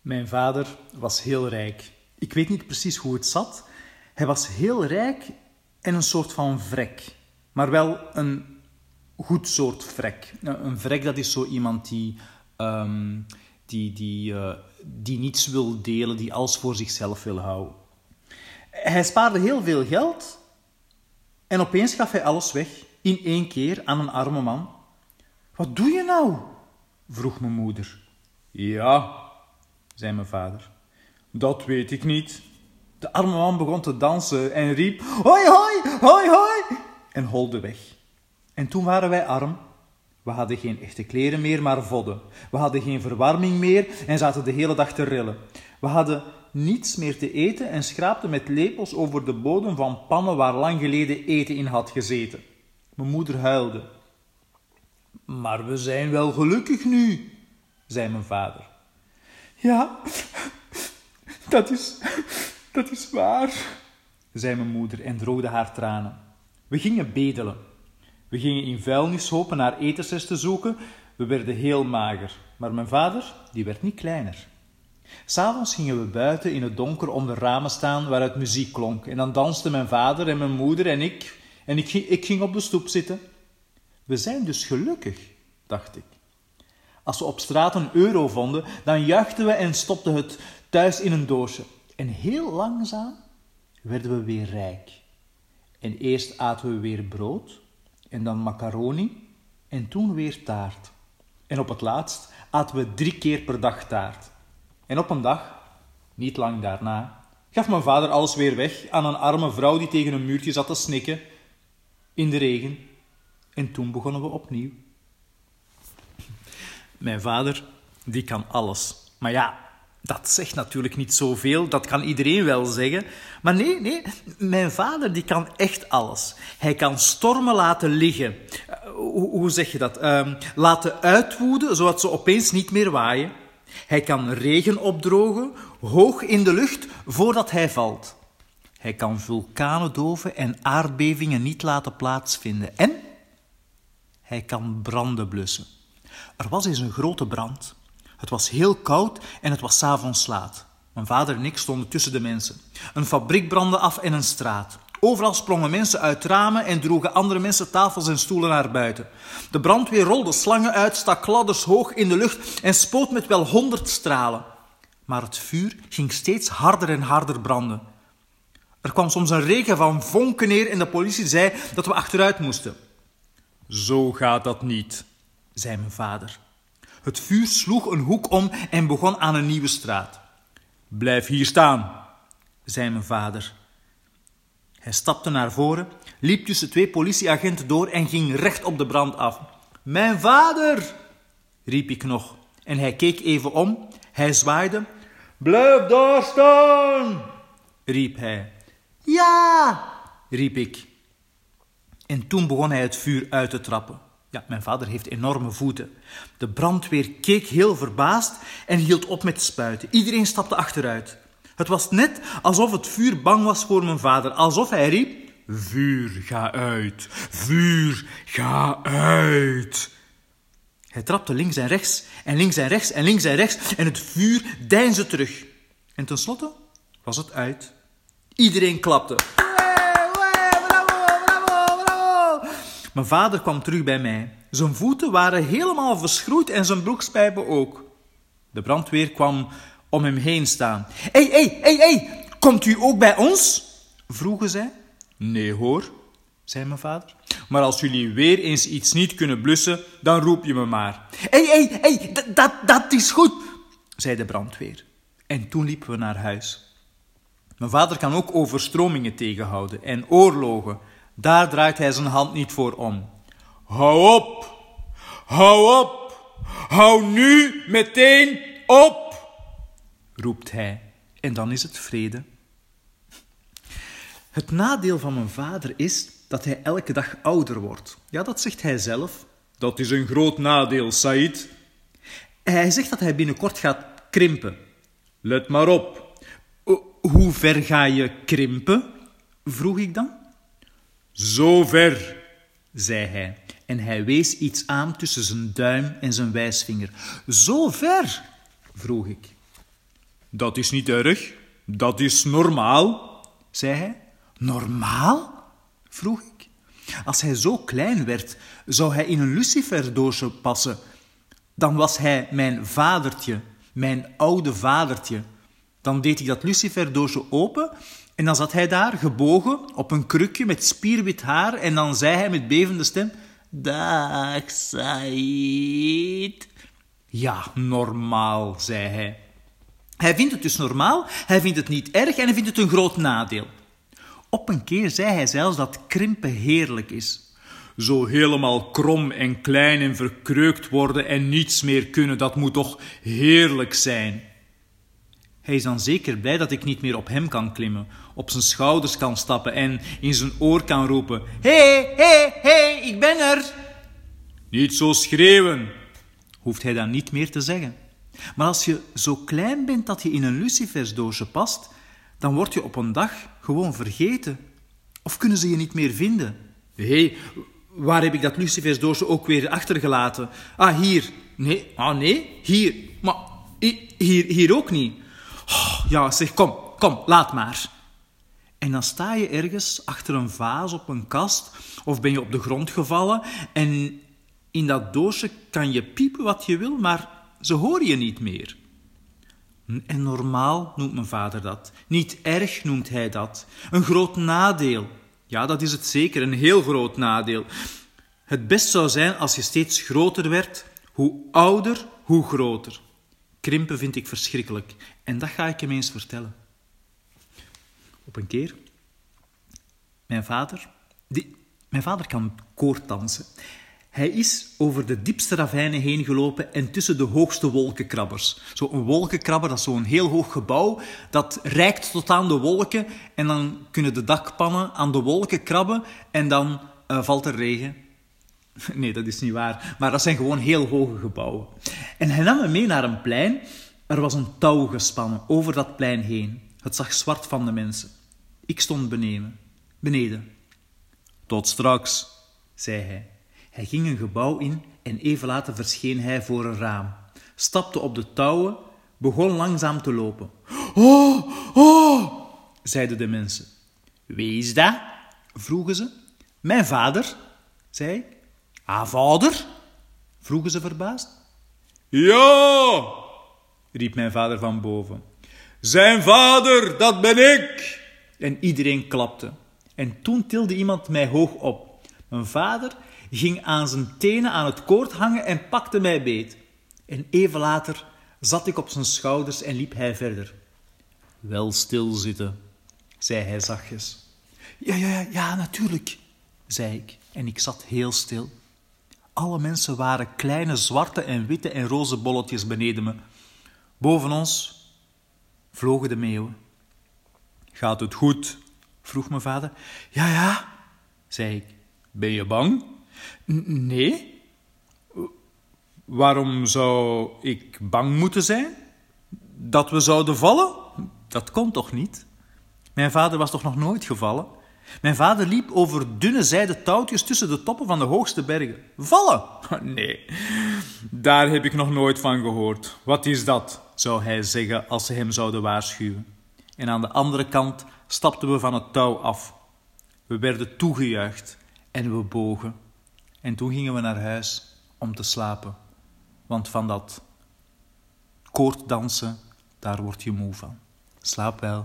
Mijn vader was heel rijk. Ik weet niet precies hoe het zat. Hij was heel rijk en een soort van vrek. Maar wel een goed soort vrek. Een vrek dat is zo iemand die, ehm, die, die, uh, die niets wil delen, die alles voor zichzelf wil houden. Hij spaarde heel veel geld en opeens gaf hij alles weg in één keer aan een arme man. Wat doe je nou? vroeg mijn moeder. Ja, zei mijn vader. Dat weet ik niet. De arme man begon te dansen en riep: Hoi, hoi, hoi, hoi! en holde weg. En toen waren wij arm. We hadden geen echte kleren meer, maar vodden. We hadden geen verwarming meer en zaten de hele dag te rillen. We hadden niets meer te eten en schraapten met lepels over de bodem van pannen waar lang geleden eten in had gezeten. Mijn moeder huilde. Maar we zijn wel gelukkig nu, zei mijn vader. Ja, dat is, dat is waar, zei mijn moeder en droogde haar tranen. We gingen bedelen. We gingen in vuilnishopen naar etensresten zoeken. We werden heel mager, maar mijn vader, die werd niet kleiner. S'avonds gingen we buiten in het donker om de ramen staan waaruit muziek klonk. En dan dansten mijn vader en mijn moeder en ik. En ik ik ging op de stoep zitten. We zijn dus gelukkig, dacht ik. Als we op straat een euro vonden, dan juichten we en stopten het thuis in een doosje. En heel langzaam werden we weer rijk. En eerst aten we weer brood, en dan macaroni, en toen weer taart. En op het laatst aten we drie keer per dag taart. En op een dag, niet lang daarna, gaf mijn vader alles weer weg aan een arme vrouw die tegen een muurtje zat te snikken in de regen. En toen begonnen we opnieuw. Mijn vader, die kan alles. Maar ja, dat zegt natuurlijk niet zoveel, dat kan iedereen wel zeggen. Maar nee, nee, mijn vader die kan echt alles. Hij kan stormen laten liggen. Uh, hoe, zeg je dat? Uh, laten uitwoeden, zodat ze opeens niet meer waaien. Hij kan regen opdrogen, hoog in de lucht, voordat hij valt. Hij kan vulkanen doven en aardbevingen niet laten plaatsvinden. En hij kan branden blussen. Er was eens een grote brand. Het was heel koud en het was s'avonds laat. Mijn vader en ik stonden tussen de mensen. Een fabriek brandde af in een straat. Overal sprongen mensen uit ramen en droegen andere mensen tafels en stoelen naar buiten. De brandweer rolde slangen uit, stak ladders hoog in de lucht en spoot met wel honderd stralen. Maar het vuur ging steeds harder en harder branden. Er kwam soms een regen van vonken neer en de politie zei dat we achteruit moesten. Zo gaat dat niet, zei mijn vader. Het vuur sloeg een hoek om en begon aan een nieuwe straat. Blijf hier staan, zei mijn vader. Hij stapte naar voren, liep tussen twee politieagenten door en ging recht op de brand af. Mijn vader, riep ik nog. En hij keek even om, hij zwaaide. Blijf daar staan, riep hij. Ja, riep ik. En toen begon hij het vuur uit te trappen. Ja, mijn vader heeft enorme voeten. De brandweer keek heel verbaasd en hield op met spuiten. Iedereen stapte achteruit. Het was net alsof het vuur bang was voor mijn vader, alsof hij riep: Vuur, ga uit, vuur, ga uit. Hij trapte links en rechts, en links en rechts, en links en rechts, en het vuur deinsde terug. En tenslotte was het uit. Iedereen klapte. Mijn vader kwam terug bij mij. Zijn voeten waren helemaal verschroeid en zijn broekspijpen ook. De brandweer kwam om hem heen staan. Hé, hé, hé, hé, komt u ook bij ons? vroegen zij. Nee hoor, zei mijn vader. Maar als jullie weer eens iets niet kunnen blussen, dan roep je me maar. Hé, hé, hé, dat, dat is goed, zei de brandweer. En toen liepen we naar huis. Mijn vader kan ook overstromingen tegenhouden en oorlogen. Daar draait hij zijn hand niet voor om. Hou op! Hou op! Hou nu meteen op! roept hij. En dan is het vrede. Het nadeel van mijn vader is dat hij elke dag ouder wordt. Ja, dat zegt hij zelf. Dat is een groot nadeel, Said. Hij zegt dat hij binnenkort gaat krimpen. Let maar op. Hoe ver ga je krimpen? vroeg ik dan. Zo ver, zei hij, en hij wees iets aan tussen zijn duim en zijn wijsvinger. Zo ver, vroeg ik. Dat is niet erg, dat is normaal, zei hij. Normaal? vroeg ik. Als hij zo klein werd, zou hij in een luciferdoosje passen. Dan was hij mijn vadertje, mijn oude vadertje. Dan deed ik dat luciferdoosje open en dan zat hij daar, gebogen, op een krukje met spierwit haar en dan zei hij met bevende stem... Dag, Said. Ja, normaal, zei hij. Hij vindt het dus normaal, hij vindt het niet erg en hij vindt het een groot nadeel. Op een keer zei hij zelfs dat krimpen heerlijk is. Zo helemaal krom en klein en verkreukt worden en niets meer kunnen, dat moet toch heerlijk zijn. Hij is dan zeker blij dat ik niet meer op hem kan klimmen, op zijn schouders kan stappen en in zijn oor kan roepen: Hé, hé, hé, ik ben er! Niet zo schreeuwen, hoeft hij dan niet meer te zeggen. Maar als je zo klein bent dat je in een lucifersdoosje past, dan word je op een dag gewoon vergeten. Of kunnen ze je niet meer vinden? Hé, hey, waar heb ik dat lucifersdoosje ook weer achtergelaten? Ah, hier. Nee, ah nee, hier. Maar hier, hier ook niet. Ja, zeg, kom, kom, laat maar. En dan sta je ergens achter een vaas op een kast, of ben je op de grond gevallen, en in dat doosje kan je piepen wat je wil, maar ze horen je niet meer. En normaal noemt mijn vader dat. Niet erg noemt hij dat. Een groot nadeel. Ja, dat is het zeker, een heel groot nadeel. Het best zou zijn als je steeds groter werd. Hoe ouder, hoe groter. Krimpen vind ik verschrikkelijk. En dat ga ik hem eens vertellen. Op een keer. Mijn vader. Die, mijn vader kan koorddansen. Hij is over de diepste ravijnen heen gelopen en tussen de hoogste wolkenkrabbers. Zo'n wolkenkrabber, dat is zo'n heel hoog gebouw, dat reikt tot aan de wolken en dan kunnen de dakpannen aan de wolken krabben en dan uh, valt er regen. Nee, dat is niet waar, maar dat zijn gewoon heel hoge gebouwen. En hij nam me mee naar een plein. Er was een touw gespannen over dat plein heen. Het zag zwart van de mensen. Ik stond beneden. beneden. Tot straks, zei hij. Hij ging een gebouw in en even later verscheen hij voor een raam, stapte op de touwen, begon langzaam te lopen. Oh, oh, zeiden de mensen. Wie is dat? vroegen ze. Mijn vader, zei ik. Ah, vader? vroegen ze verbaasd. Ja, riep mijn vader van boven. Zijn vader, dat ben ik! En iedereen klapte. En toen tilde iemand mij hoog op. Mijn vader ging aan zijn tenen aan het koord hangen en pakte mij beet. En even later zat ik op zijn schouders en liep hij verder. Wel stilzitten, zei hij zachtjes. Ja, ja, ja, ja, natuurlijk, zei ik, en ik zat heel stil. Alle mensen waren kleine zwarte en witte en roze bolletjes beneden me. Boven ons vlogen de meeuwen. Gaat het goed? vroeg mijn vader. Ja, ja, zei ik. Ben je bang? Nee. Waarom zou ik bang moeten zijn? Dat we zouden vallen? Dat kon toch niet? Mijn vader was toch nog nooit gevallen? Mijn vader liep over dunne zijden touwtjes tussen de toppen van de hoogste bergen. Vallen? Nee, daar heb ik nog nooit van gehoord. Wat is dat? Zou hij zeggen als ze hem zouden waarschuwen. En aan de andere kant stapten we van het touw af. We werden toegejuicht en we bogen. En toen gingen we naar huis om te slapen. Want van dat koorddansen, daar word je moe van. Slaap wel.